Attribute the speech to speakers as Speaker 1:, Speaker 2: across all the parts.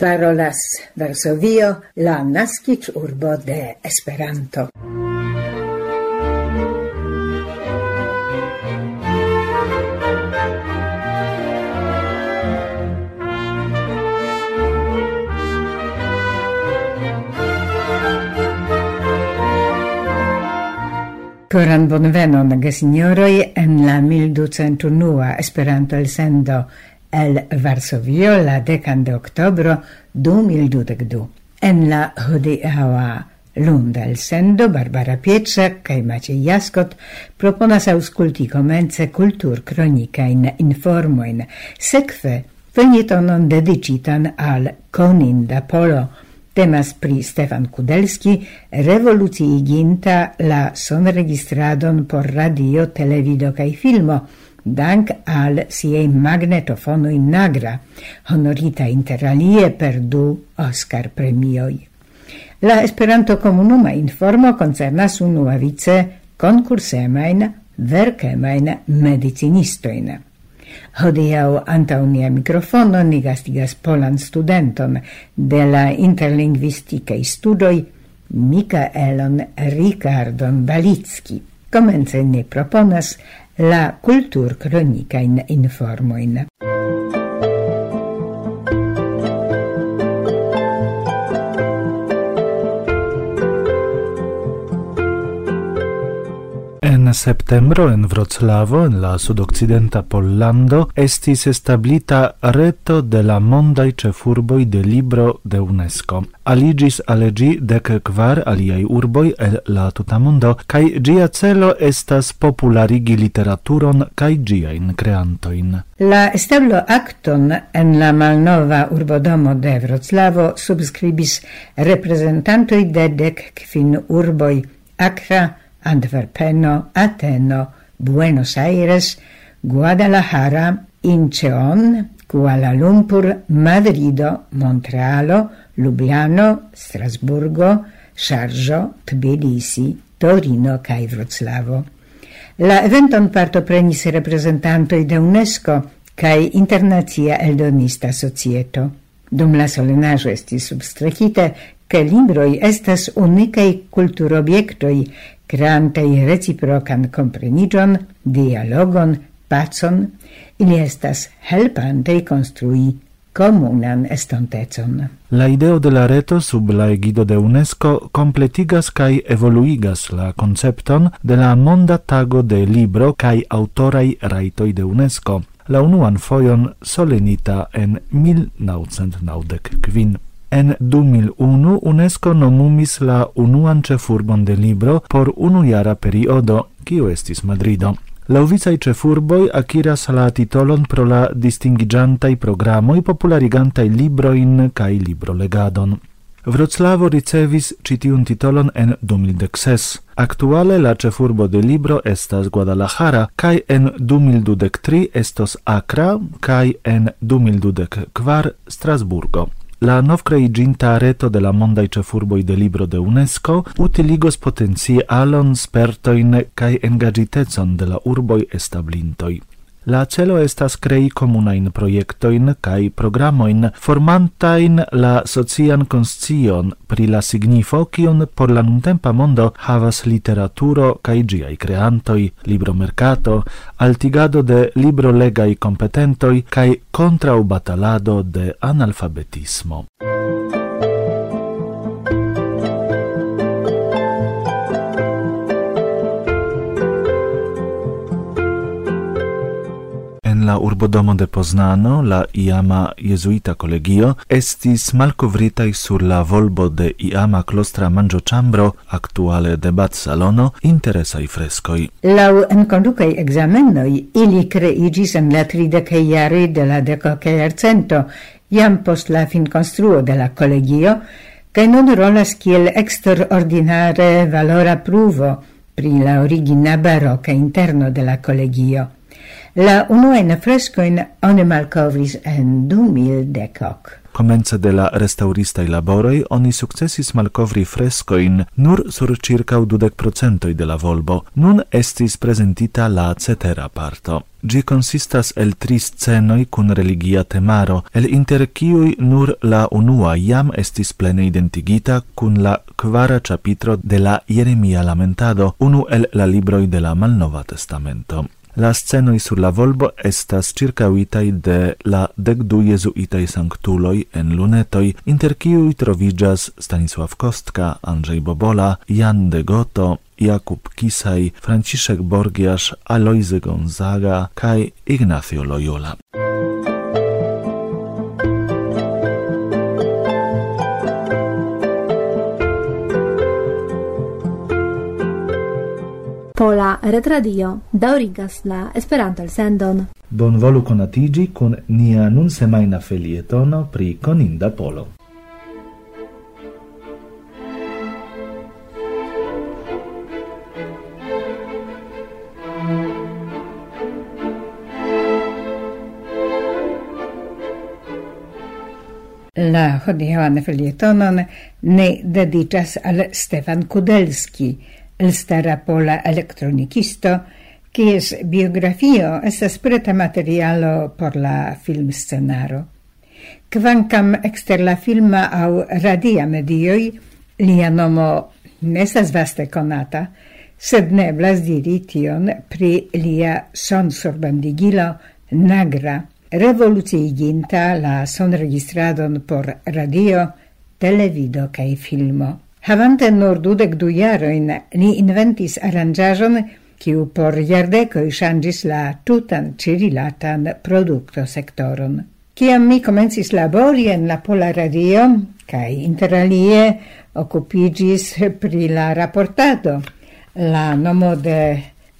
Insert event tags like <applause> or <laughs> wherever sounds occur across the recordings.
Speaker 1: parolas Varsovio, la nascic urbo de Esperanto. Coran bonvenon, gesignoroi, en la 1201 Esperanto el sendo, el Varsovio la decan de octobro 2022. En la hodiaua lunda el sendo Barbara Pietrzak kaj Maciej Jaskot proponas aŭskulti komence kultur kronikajn informoin, sekve fenitonon dedicitan al Coninda Polo, Temas pri Stefan Kudelski, revoluciiginta la sonregistradon por radio, televido kaj filmo, dank al siei magnetofonoi Nagra, honorita interalie per du Oscar premioi. La Esperanto comunuma informo concernas unua vice concursemain verkemain medicinistoin. Hodiau anta unia microfono ni gastigas polan studenton de la interlingvisticae studoj Mikaelon Rikardon Balicki. Comence ne proponas la kulturkronikajn informojn.
Speaker 2: en septembro en Vroclavo, en la sudoccidenta Pollando, estis establita reto de la mondai cefurboi de libro de UNESCO. Aligis alegi dec kvar aliai urboi el la tuta mondo, cae gia celo estas popularigi literaturon cae giain creantoin.
Speaker 1: La establo acton en la malnova urbodomo de Vroclavo subscribis representantoi de dec quin urboi Acra, Antwerpeno, Ateno, Buenos Aires, Guadalajara, Incheon, Kuala Lumpur, Madrido, Montrealo, Lubiano, Strasburgo, Sharjah, Tbilisi, Torino kaj Vroclavo. La eventon partoprenis reprezentantoj de UNESCO kaj Internacia Eldonista Societo. Dum la solenaĵo estis substrekite, ke libroj estas unikaj kulturobjektoj creantei reciprocan comprenigion, dialogon, pacon, ili estas helpantei construi comunan estontecon.
Speaker 2: La ideo de la reto sub la egido de UNESCO completigas kai evoluigas la concepton de la Monda Tago de Libro kai autorai raitoi de UNESCO, la unuan foion solenita en 1995. En 2001 UNESCO nomumis la unuan ĉefurbon de libro por unu jara periodo, kiu estis Madrido. La uvicaj ĉefurboj akiras la titolon pro la distingiĝantaj programoj popularigantaj librojn kaj librolegadon. Wroclavo ricevis citiun titolon en 2006. Aktuale la ĉefurbo de libro estas Guadalajara kaj en 2023 estos Accra kaj en 2024 Strasburgo. La novcreiginta reto de la mondai cefurboi de libro de UNESCO utiligos potencie alon spertoin cae engaĝitecon de la urboi establintoi. La celo estas crei comunain proiectoin cae programoin formantain la socian conscion pri la signifo kion por la nuntempa mondo havas literaturo kaj giai creantoi, libromercato, altigado de librolegai competentoi cae contrau batalado de analfabetismo. la urbodomo de Poznano la iama jezuita Collegio, estis malcovritai sur la volbo de iama klostra manĝoĉambro, de debat salono, interesai frescoi.
Speaker 1: Lau en conducai examenoi, ili creigis en la tridekaj iari de la dekokaj arcento, iam post la finkonstruo de la collegio, kaj non rolas kiel extraordinare valora pruvo pri la origina barocca interno de la collegio. La unuajn freskojn oni malcovris en 2010.
Speaker 2: Ok. De la restauristaj laboroi oni successis malkovri frescoin nur sur circa 20% de la volbo. Nun estis presentita la cetera parto. Gi consistas el tri scenoi cun religia temaro, el inter ciui nur la unua iam estis plene identigita cun la quara capitro de la Jeremia lamentado, unu el la libroi de la Malnova Testamento. La scenoi sur la volbo estas circauitai de la decdu jesuitai sanctuloi en lunetoi, inter kiui trovigas Stanisław Kostka, Andrzej Bobola, Jan de Goto, Jakub Kisaj, Franciszek Borgiasz, Alojzy Gonzaga kaj Ignacio Loyola.
Speaker 3: Pola Retradio daurigas la
Speaker 2: Esperanto-elsendon. Bonvolu konatiĝi kun nia nun semajna felietono pri koninda Polo.
Speaker 1: la hodiaŭan felietonon ne dediĉas al Stefan Kudelski, elstara pola elektronikisto, kies biografio estas preta materialo por la filmscenaro. Kvankam ekster la filma aŭ radia medioj lia nomo ne estas vaste konata, sed ne eblas diri tion pri lia sonsorbandigilo Nagra, revoluciiginta la sonregistradon por radio, televido kaj filmo. Havante nur dudek du jarojn, ni inventis aranĝaĵon, kiu por jardekoj ŝanĝis la tutan ĉi-rilatan produktosektoron. Kiam mi komencis labori en la Pola Radio, kaj interalie okupiĝis pri la raportado, la nomo de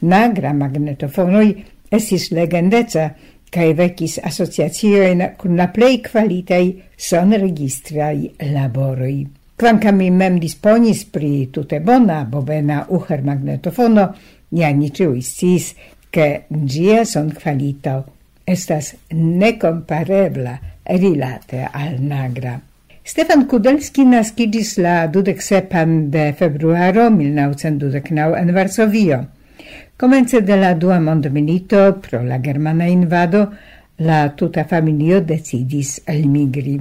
Speaker 1: Nagra magnetofonoj estis legendeca kaj vekis asociaciojn kun la plej kvalitaj sonregistraj laboroj. Kvankam mi mem disponis pri tute bona bovena uher magnetofono, ja ni ciui sciis, che gia son qualito estas necomparebla rilate al nagra. Stefan Kudelski naskiĝis la 27 de februaro 1929 en Varsovio. Komence de la dua mondmilito pro la germana invado la tuta familio decidis elmigri.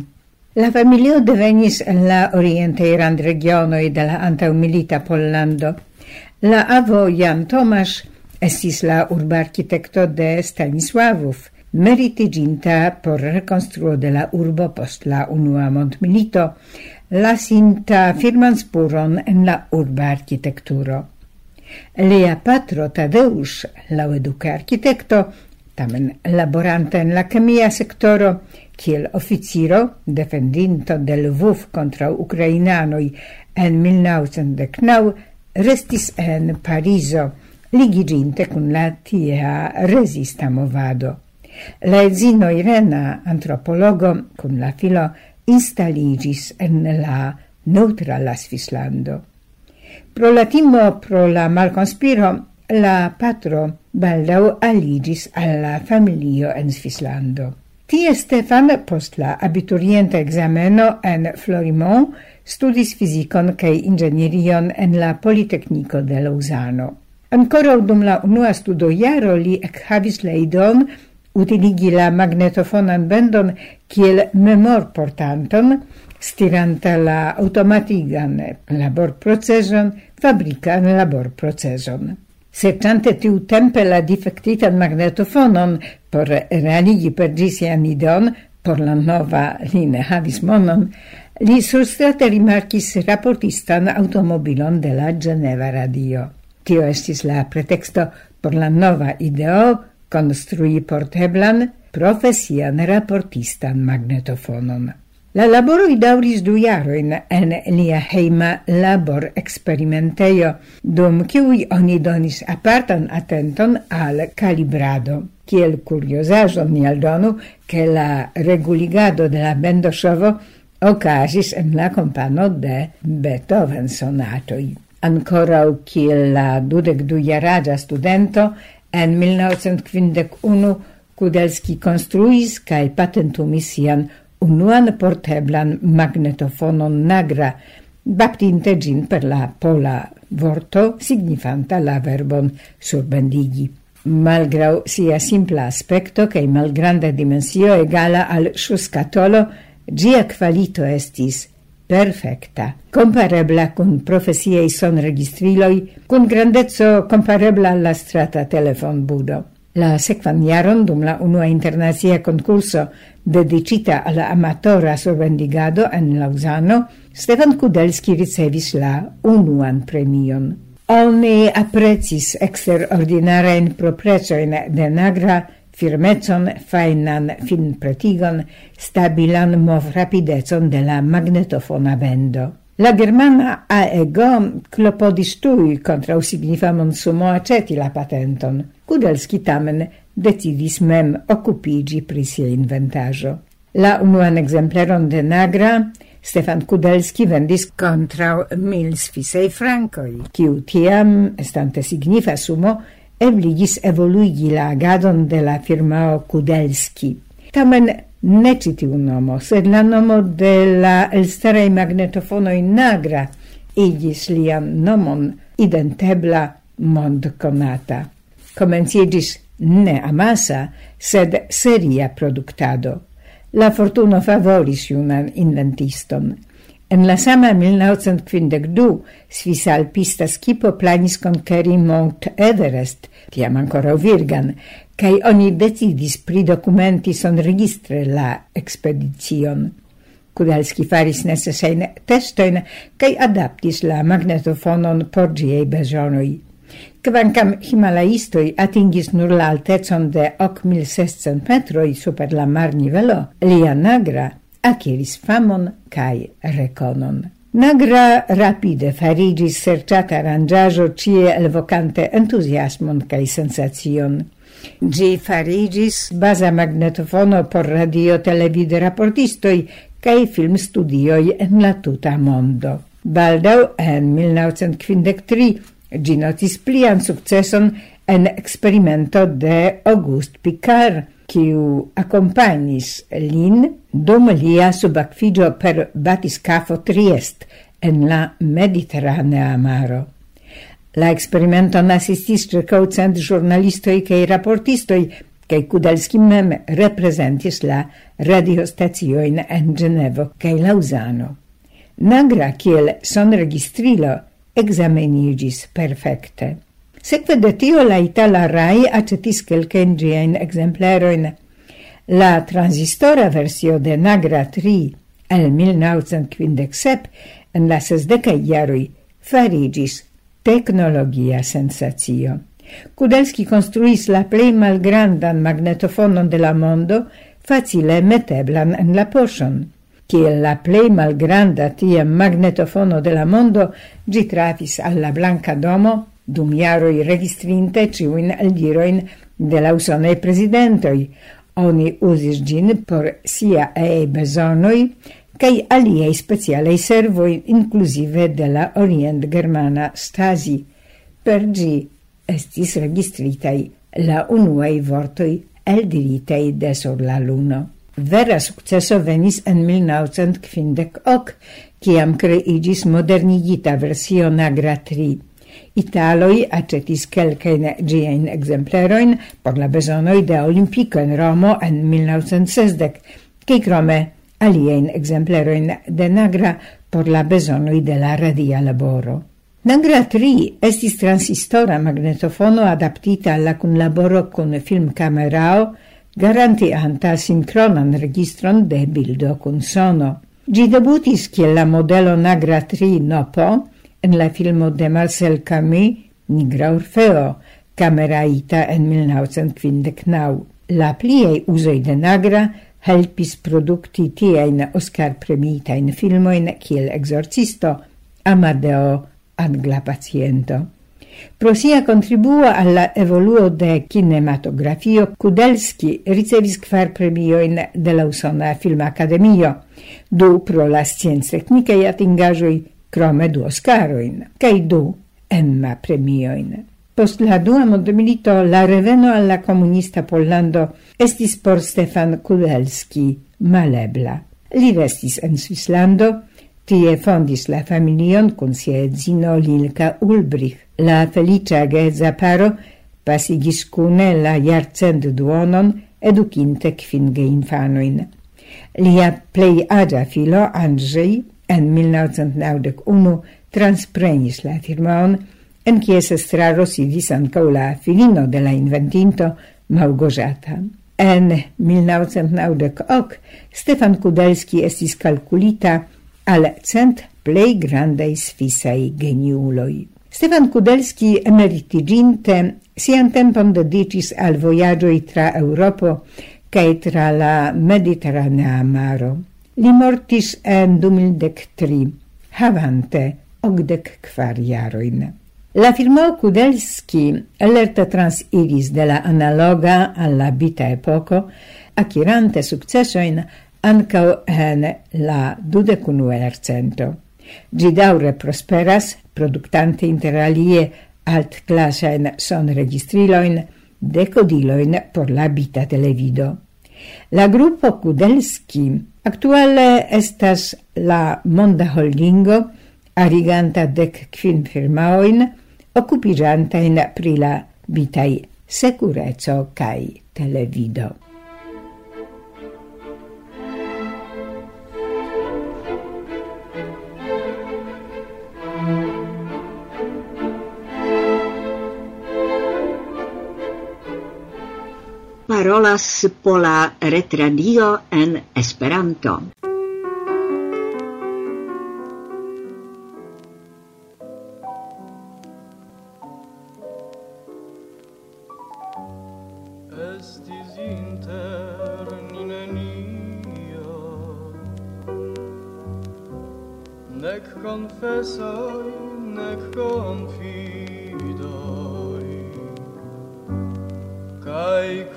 Speaker 1: La familio devenis en la oriente iran regionoi de la antaumilita Pollando. La avo Jan Tomasz estis la urba architekto de Stanisławów, meritiginta por rekonstruo de la urbo post la unua mondmilito, lasinta firman spuron en la urba architekturo. Lia patro Tadeusz, la eduka architekto, tamen laborante en la kemia sektoro, kiel oficiro defendinto de Lvov contra ukrainanoj en 1919 restis en Parizo ligiginte kun la tiea rezista movado. La edzino Irena, antropologo, kun la filo installigis en la neutrala Svislando. Pro la timo, pro la malconspiro, la patro baldau aligis alla familio en Svislando. Tie Stefan post la abiturienta exameno en Florimont studis fizikon kaj inĝenierion en la Politekniko de Laŭzano. Ancora dum la unua studojaro li ekhavis la idon utiligi la magnetofonan bendon kiel memor portanton, stiranta la automatigan laborproceson, fabrikan laborproceson. Sertante tiu tempe la difektitan magnetofonon por realigi per ĝi sian ideon por la nova li ne havis monon, li surstrate rimarkis raportistan automobilon de la Geneva radio. Tio estis la pretexto por la nova ideo konstrui porteblan profesian raportistan magnetofonon. La laboro i dauris du jaroin en lia heima labor experimenteio, dum kiui oni donis apartan atenton al calibrado. Kiel kuriozaĵon ni aldonu, che la reguligado de la bendoŝovo ocasis en la compano de Beethoven sonatoi. Ancora u kiel la dudek du jaraja studento en 1951 Kudelski konstruis kaj patentumis sian unuan porteblan magnetofonon nagra, baptinte gin per la pola vorto signifanta la verbon surbendigi. Malgrau sia simpla aspecto cae malgranda dimensio egala al sciuscatolo, gia qualito estis perfecta, comparebla cun profesiei son registriloi, cun grandezzo comparebla alla strata telefon budo. La sequan jaron dum la unua internazia concurso dedicita al amatora sorvendigado en Lausano, Stefan Kudelski ricevis la unuan premion. Oni aprecis eksterordinarajn proprecojn de Nagra firmecon, fainan fin pretigon, stabilan mov rapidecon de la magnetofona vendo. La Germana AEG klopodis contra kontraŭ signifamon sumo aceti la patenton – Kudelski tamen decidis mem occupigi pri sia inventajo. La unuan exempleron de Nagra Stefan Kudelski vendis contra mil sfisei francoi, kiu tiam, estante signifa sumo, ebligis evoluigi la agadon de la firmao Kudelski. Tamen ne ci nomo, sed la nomo de la elstarei magnetofono in Nagra igis lian nomon identebla mondkonata. Komenciĝis ne amasa, sed seria productado. La fortuno favoris junan inventiston. En la sama 1952 svisa alpista skipo planis conceri Mount Everest, tiam ancora virgan, cae oni decidis pridocumenti son registre la ekspedicion. Kudalski faris necessain testoin, cae adaptis la magnetofonon por giei bezonoi. Kvankam himalaistoj atingis nur la altecon de 8600 metroj super la marnivelo, lia Nagra akiris famon kaj rekonon. Nagra rapide farigis serciata aranjajo cie elvocante entusiasmon kaj sensacion. Gi farigis baza magnetofono por radio televide raportistoi cae film studioi en la tuta mondo. Baldau en 1953 Gi notis plian successon en experimento de Auguste Picard, quiu accompagnis lin dum lia subacfigio per batiscafo Triest en la Mediterranea maro. La experimenton assistis circau cent giornalistoi cae raportistoi, cae Kudelski mem representis la radiostazioin en Genevo cae Lausano. Nagra kiel son registrilo examenigis perfecte. Sekve de tio la Itala RAI acetis quelcen gien exempleroin. La transistora versio de Nagra 3 el 1957 en la sesdeca iarui farigis tecnologia sensatio. Kudelski construis la plei malgrandan magnetofonon de la mondo, facile meteblan en la poshon kiel la plej malgranda tia magnetofono de la mondo, gi trafis alla blanca Domo dum jaroj registrinte ci un de la usone presidentoi Oni usis gin por siaaj bezonoj kaj aliei specialaj servoi, inclusive de la orient-germana stasi. Per gi estis registritai la unuei vortoi el eldiritaj de sur la luno vera successo venis en 1958, ciam creigis modernigita versio Nagra 3. Italoi acetis quelcain giain exempleroin por la besonoi de Olimpico en Romo en 1960, che crome alien exempleroin de Nagra por la besonoi de la radia laboro. Nagra 3 estis transistora magnetofono adaptita alla cunlaboro con filmcamerao, garantianta sincronan registron de bildo kun sono. Gi debutis kiel la modelo Nagra 3 Nopo en la filmo de Marcel Camus Nigra Orfeo, cameraita en 1959. La pliei usoi de Nagra helpis producti tiein Oscar premitain filmoin kiel Exorcisto, Amadeo, Angla Paciento. Pro sia contribuo alla evoluo de cinematografio, Kudelski ricevis kvar premioin de la Usona Film Academio, du pro la scienze tecniche e atingajoi, crome du Oscaroin, cae du Emma premioin. Post la dua mondmilito la reveno alla comunista Pollando estis por Stefan Kudelski malebla. Li restis en Svislando, Tie fondis la familion kun sia edzino Lilka Ulbrich. La felicia geedza paro pasigis kune la jarcent duonon edukinte kvinge infanoin. Lia plei aĝa filo Andrzej en 1991 transprenis la firmaon, en kies estraro sidis ankaŭ la filino de la inventinto Małgorzata. En 1998 Stefan Kudelski estis kalkulita al cent plei grandaj sfisai geniuloi. Stefan Kudelski emeritiginte sian tempon dedicis al voyagioi tra Europo cae tra la Mediterranea maro. Li mortis en 2003, havante ogdec quar jaroin. La firmo Kudelski lerte transiris de la analoga alla vita epoco, akirante sukcesojn ankaŭ en la dudekunu jarcento. Ĝi daŭre prosperas, alt classen son registriloin, decodiloin por la vita televido. La grupo Kudelski actuale estas la monda holdingo ariganta dec quin firmaoin, occupirantain pri la vitai secureco cae televido.
Speaker 4: parolas Pola Retradio en Esperanto.
Speaker 5: Estis inter ni nenio Nec confessoi, nec confidoi,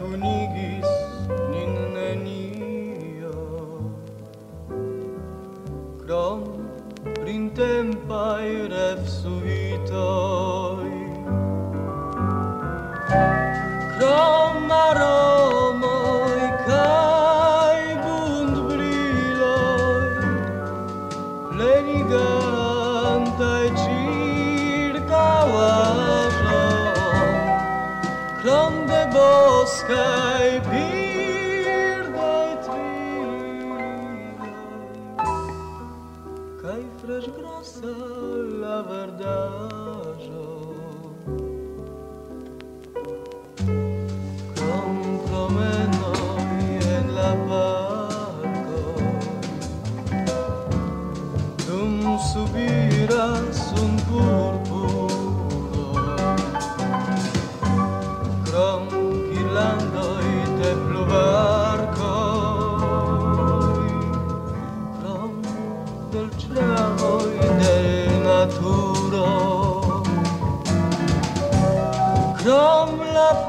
Speaker 5: i'm a konigis cai fresgrassa la verdade.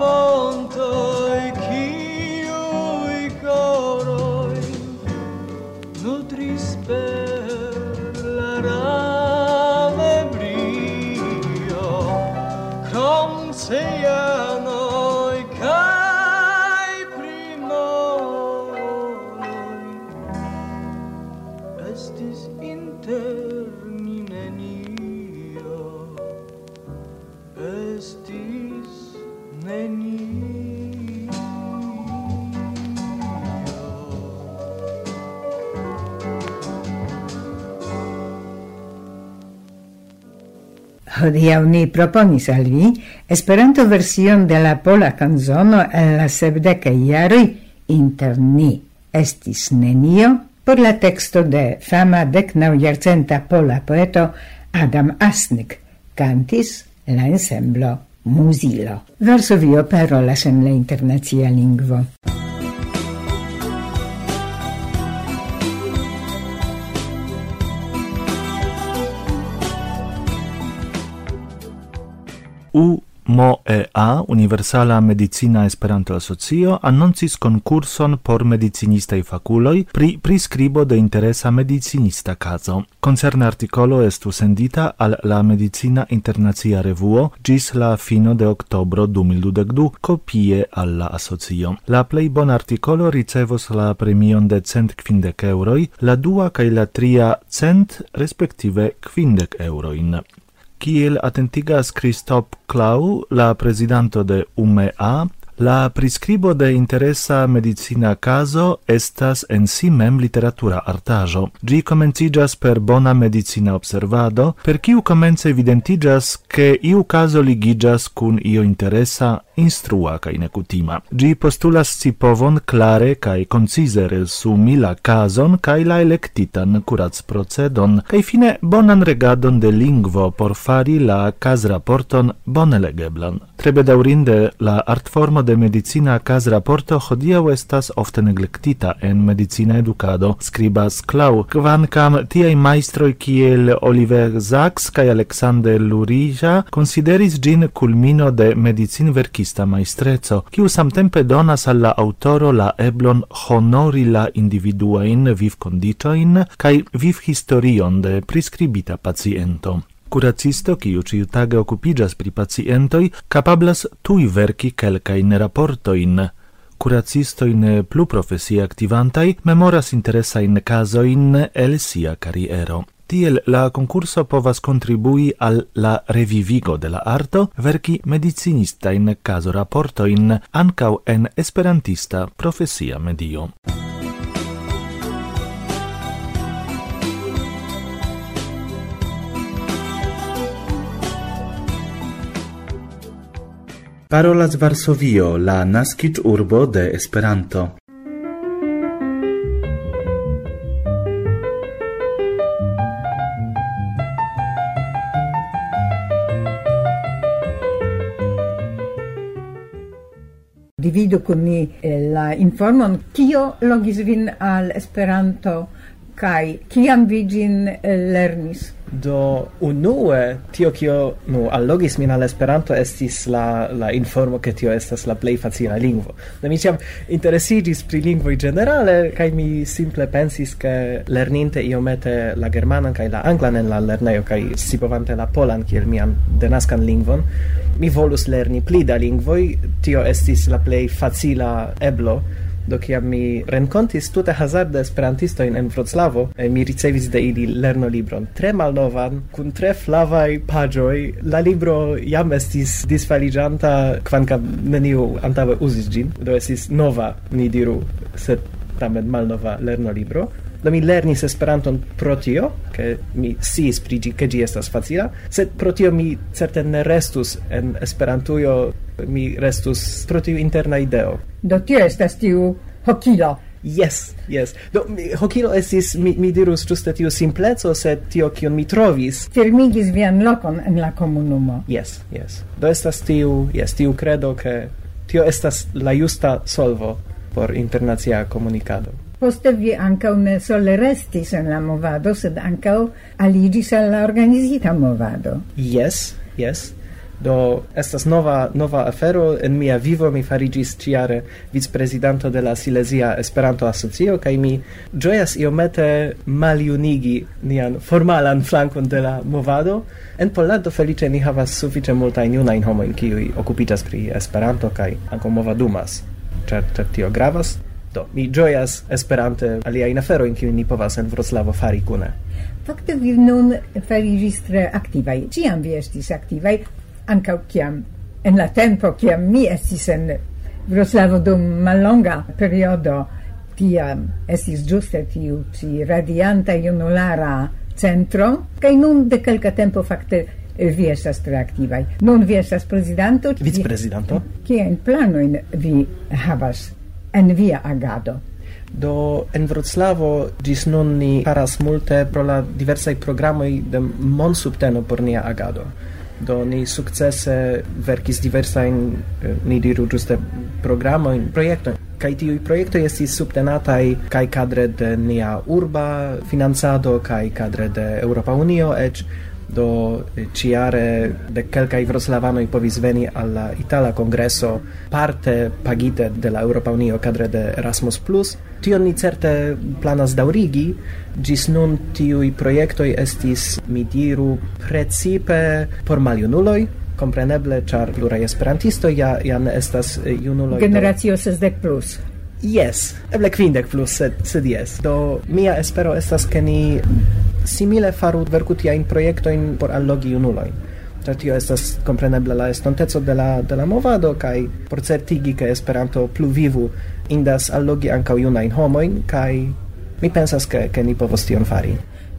Speaker 5: Oh. Hodiaŭ ni
Speaker 1: proponis al vi Esperanto-version de la pola kanzono en la sepdekaj jaroj inter ni estis nenio por la teksto de fama deknaŭjarcenta pola poeto Adam Asnik cantis la ensemblo Musilo. Varsovio parolas en la internacia lingvo.
Speaker 2: MOEA, Universala Medicina Esperanto Asocio, annoncis concurson por medicinistaj fakuloj pri prescribo de interesa medicinista kazo. Koncerna artikolo estu sendita al la Medicina Internazia Revuo gis la fino de oktobro 2022 kopie al la asocio. La plei bon artikolo ricevos la premion de cent kvindek euroj, la dua kaj la tria cent respektive quindec euroin kiel atentigas Christoph Clau, la presidanto de UMEA, La prescribo de interesa medicina caso estas en si mem literatura artajo. Gi comencigas per bona medicina observado, per kiu comence evidentigas che iu caso ligigas cun io interesa instrua cae necutima. Gi postulas si povon clare cae concise resumi la cason kaj la electitan curats procedon, kaj fine bonan regadon de lingvo por fari la cas raporton bone legeblan. Trebe daurinde la artformo de medicina cas raporto hodiau estas ofte neglectita en medicina educado, scribas Clau, kvankam tiai maestroi kiel Oliver Sacks kai Alexander Lurija consideris gin culmino de medicin verkista maestreco, kiu samtempe donas alla autoro la eblon honori la individuain viv condicioin kai viv historion de prescribita paciento. Kuracisto, kiu ciutage occupigas pri pacientoi, capablas tui verci quelcain raportoin. Kuracistoin plu profesie activantai memoras interesain casoin el sia carriero. Tiel la concurso povas contribui al la revivigo de la arto verki medicinistain caso raportoin ancau en esperantista profesia medio. parolas Varsovio, la naskiĝurbo de Esperanto.
Speaker 1: dividu con ni eh, la informon kio logis vin al Esperanto kaj kiam vi ĝin eh, lernis.
Speaker 6: Do unue tio kio nu allogis min al Esperanto estis la la informo ke tio estas la plej facila lingvo. Do mi ĉiam interesiĝis pri lingvoj ĝenerale kaj mi simple pensis ke lerninte iomete la germanan kaj la anglan en la lernejo kaj scipovante la polan kiel mian denaskan lingvon, mi volus lerni pli da lingvoj, tio estis la plej facila eblo. Do kiam mi renkontis tute hazarde esperantistojn en e mi ricevis de ili lernolibron, tre malnovan, kun tre flavaj paĝoj. La libro jam estis disfaliĝanta, kvankam neniu antaŭe uzis ĝin, do estis nova, ni diru, sed tamen malnova lerno libro Do mi lernis Esperanton pro tio, ke mi sciis pri ĝi, ke ĝi estas facila, sed pro tio mi certe ne restus en Esperantujo mi restus pro tiu interna ideo.
Speaker 1: Do tio estas tiu hokilo.
Speaker 6: Yes, yes. Do mi, hokilo estis mi, mi dirus ĝuste tiu simpleco, sed tio kion mi trovis.
Speaker 1: Fermigis vian lokon en la komunumo.
Speaker 6: Yes, yes. Do estas tiu, yes, tiu credo ke tio estas la justa solvo por internacia komunikado.
Speaker 1: Poste vi ankaŭ ne sole restis en la movado, sed ankaŭ aliĝis al la organizita movado.
Speaker 6: Yes, yes. Do estas nova nova afero en mia vivo mi farigis ciare vicprezidanto de la Silesia Esperanto Asocio kaj mi ĝojas iomete maliunigi nian formalan flankon de la movado. En Pollando felice ni havas sufiĉe multajn junajn homojn kiuj okupiĝas pri Esperanto kaj ankaŭ movadumas. Ĉar ĉar tio gravas. Do, mi ĝojas Esperante aliajn aferojn kiujn ni povas en Vroclavo fari kune.
Speaker 1: Fakte vi nun fariĝis tre aktivaj. Ĉiam vi estis aktivaj, ancau ciam en la tempo ciam mi estis en Vroclavo dum mallonga periodo tiam estis giuste tiu ci radianta junulara centro kaj nun de kelka tempo fakte eh, vi estas tre aktivaj. Nun vi estas prezidanto,
Speaker 6: vicprezidanto.
Speaker 1: Kiajn planoin vi havas en via agado?
Speaker 6: do en Wroclavo gis nun ni faras multe pro la diversaj programoj de monsubteno por nia agado do ni sukcese verkis diversajn eh, ni diru ĝuste programojn projektojn kaj tiuj projektoj estis subtenataj kai kadre de nia urba financado kai kadre de Europa Unio eĉ do ciare de călca i povis veni alla itala congresso parte pagite de la Europa Unio cadre de Erasmus Plus. Tio ni certe planas daurigi gis nun i projektoj estis mi diru precipe por maliunuloi compreneble char plurai esperantisto ja ja ne estas junuloi
Speaker 1: generatio 60 plus.
Speaker 6: Yes, eble quindec plus, sed, sed yes. Do, mia espero estas, che ni simile faru verku tiajn projektojn por allogi junulojn. Ĉar tio estas komprenebla la estonteco de la, de la movado kaj por certigi ke Esperanto plu vivu indas allogi ankaŭ junajn homojn kaj mi pensas ke, ke ni povos tion fari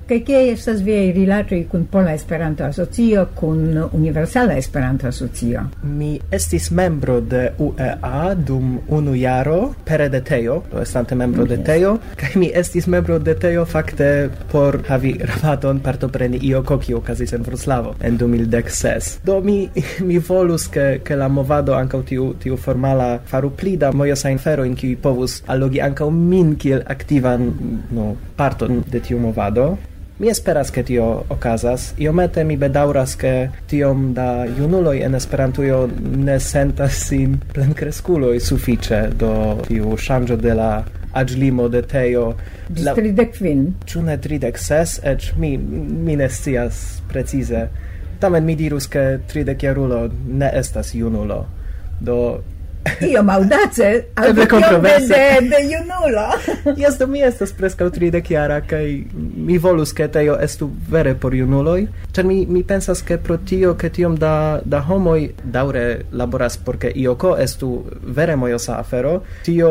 Speaker 1: kaj kie estas viaj rilatoj kun Pola Esperanto Asocio, kun Universala Esperanto Asocio?
Speaker 6: Mi estis membro de UEA dum unu jaro pere de Teo, do estante membro de Teo, kaj mi estis membro de Teo fakte por havi rabaton partopreni io koki okazis en Wroclavo en 2016. Do mi <laughs> mi volus ke ke la movado ankaŭ tiu tiu formala faru pli da moja sajnfero in kiuj povus allogi ankaŭ min kiel aktivan no parton de tiu movado Mi esperas ke tio okazas. Iomete mi bedaŭras ke tiom da junuloj en Esperantujo ne sentas sin plenkreskuloj sufiĉe do tiu ŝanĝo de la aĝlimo de Teo.
Speaker 1: Ĝis la... tridek kvin.
Speaker 6: Ĉu ne tridek ses? Eĉ mi, mi ne scias precize. Tamen mi dirus ke tridek jarulo ne estas junulo. Do
Speaker 1: io maudace al
Speaker 6: controverse
Speaker 1: de, de junulo.
Speaker 6: Jes, <laughs> do mi estas preskaŭ tridek jara, kaj mi volus, ke teo estu vere por junuloj, ĉar mi, mi pensas, ke pro tio, ke tiom da, da homoj daŭre laboras por ke ioko estu vere mojosa afero, tio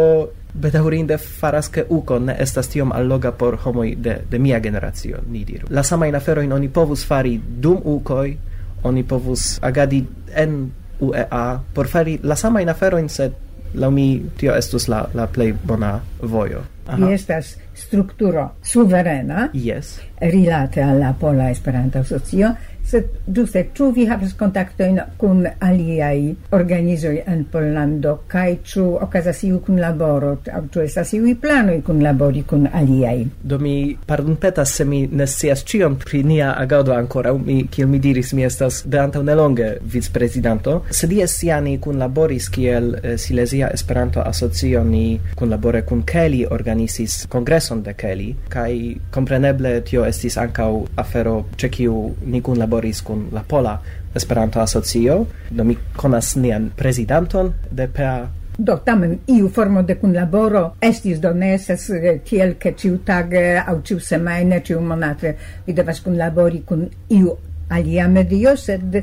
Speaker 6: bedaurinde faras ke uko ne estas tiom alloga por homoj de, de mia generacio, ni diru. La sama in aferojn oni povus fari dum ukoj, oni povus agadi en UEA por fari la sama in afero in sed la mi tio estus la la play bona vojo.
Speaker 1: Aha. estas strukturo suverena.
Speaker 6: Yes.
Speaker 1: Rilate alla Pola Esperanto Asocio Sed giuste, ĉu vi havas kontaktojn kun aliaj organizoj en Pollando kaj ĉu okazas iu kunlaboro aŭ ĉu estas iuj planoj kunlabori kun aliaj?
Speaker 6: Do mi pardonpetas se mi ne scias ĉion pri nia agado ankoraŭ. Mi kiel mi diris, mi estas de antaŭ nelonge vicprezidanto. Sed jes ja ni kunlaboris kiel eh, Silesia Esperanto Asocio ni kunlabore kun Kelly organizis kongreson de Kelly kaj kompreneble tio estis ankaŭ afero ĉe kiu ni kunlaboris kunlaboris kun la Pola Esperanto Asocio, do mi konas nian prezidanton de PA
Speaker 1: Do tamen iu formo de kunlaboro estis do ne estas eh, tiel ke ĉiutage aŭ ĉiusemajne ĉiumonate vi devas kunlabori kun iu alia medio sed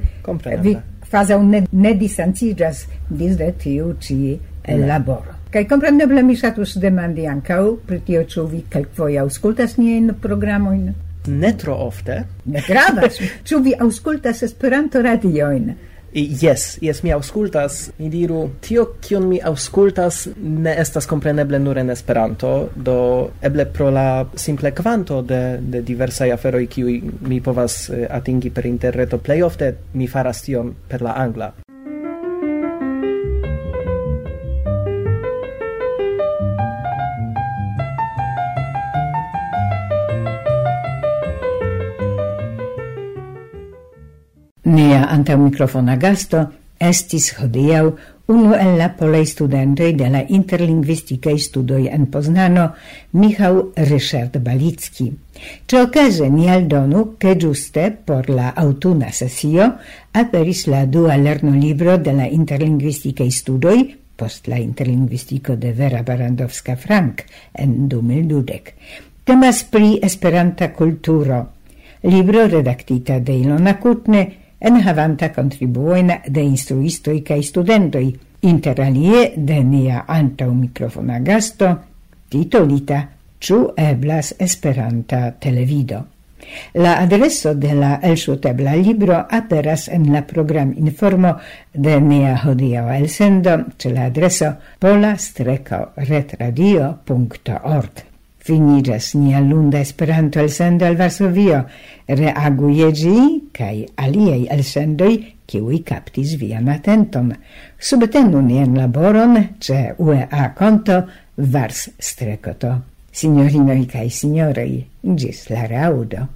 Speaker 1: vi kvazaŭ ne, ne distanciĝas disde tiu ĉi laboro. Kaj kompreneble mi ŝatus demandi ankaŭ pri tio ĉu vi kelkfoje aŭskultas niajn programojn
Speaker 6: ne tro ofte.
Speaker 1: Ne gravas. Ĉu vi aŭskultas Esperanto-radiojn?
Speaker 6: Yes, yes, mi auscultas, mi diru, tio kion mi auscultas ne estas compreneble nur en Esperanto, do eble pro la simple kvanto de, de diversaj aferoj kiuj mi povas eh, atingi per interreto plej ofte mi faras tion per la angla.
Speaker 1: Nia antaŭmikrofona gasto estis hodiaŭ unu el la polaj studentoj de la interlingvistikaj studoj en Poznano, Michał Ryszard Balicki. Czy okaze ni aldonu, ke giuste por la autuna sesio aperis la dua lernolibro de la interlingvistikaj studoj post la interlingvistiko de Vera Barandowska-Frank en 2012. Temas pri Esperanta kulturo, libro redaktita de Ilona Kutne, en havanta contribuoin de instruistoi cae studentoi, interalie de nia antau microfona gasto, titolita «Ciu eblas Esperanta televido». La adreso de la elŝutebla libro aperas en la program informo de nia hodio elsendo ce la adreso pola-retradio.org. Finiras nia lunda Esperanto elsendo al Varsovio. Reaguie gi kaj aliaj elsendoj, kiuj kaptis vian atenton. Subtenu nian laboron ĉe UEA konto Vars Strekoto. Signorinoj kaj signoroj, ĝis la raŭdo.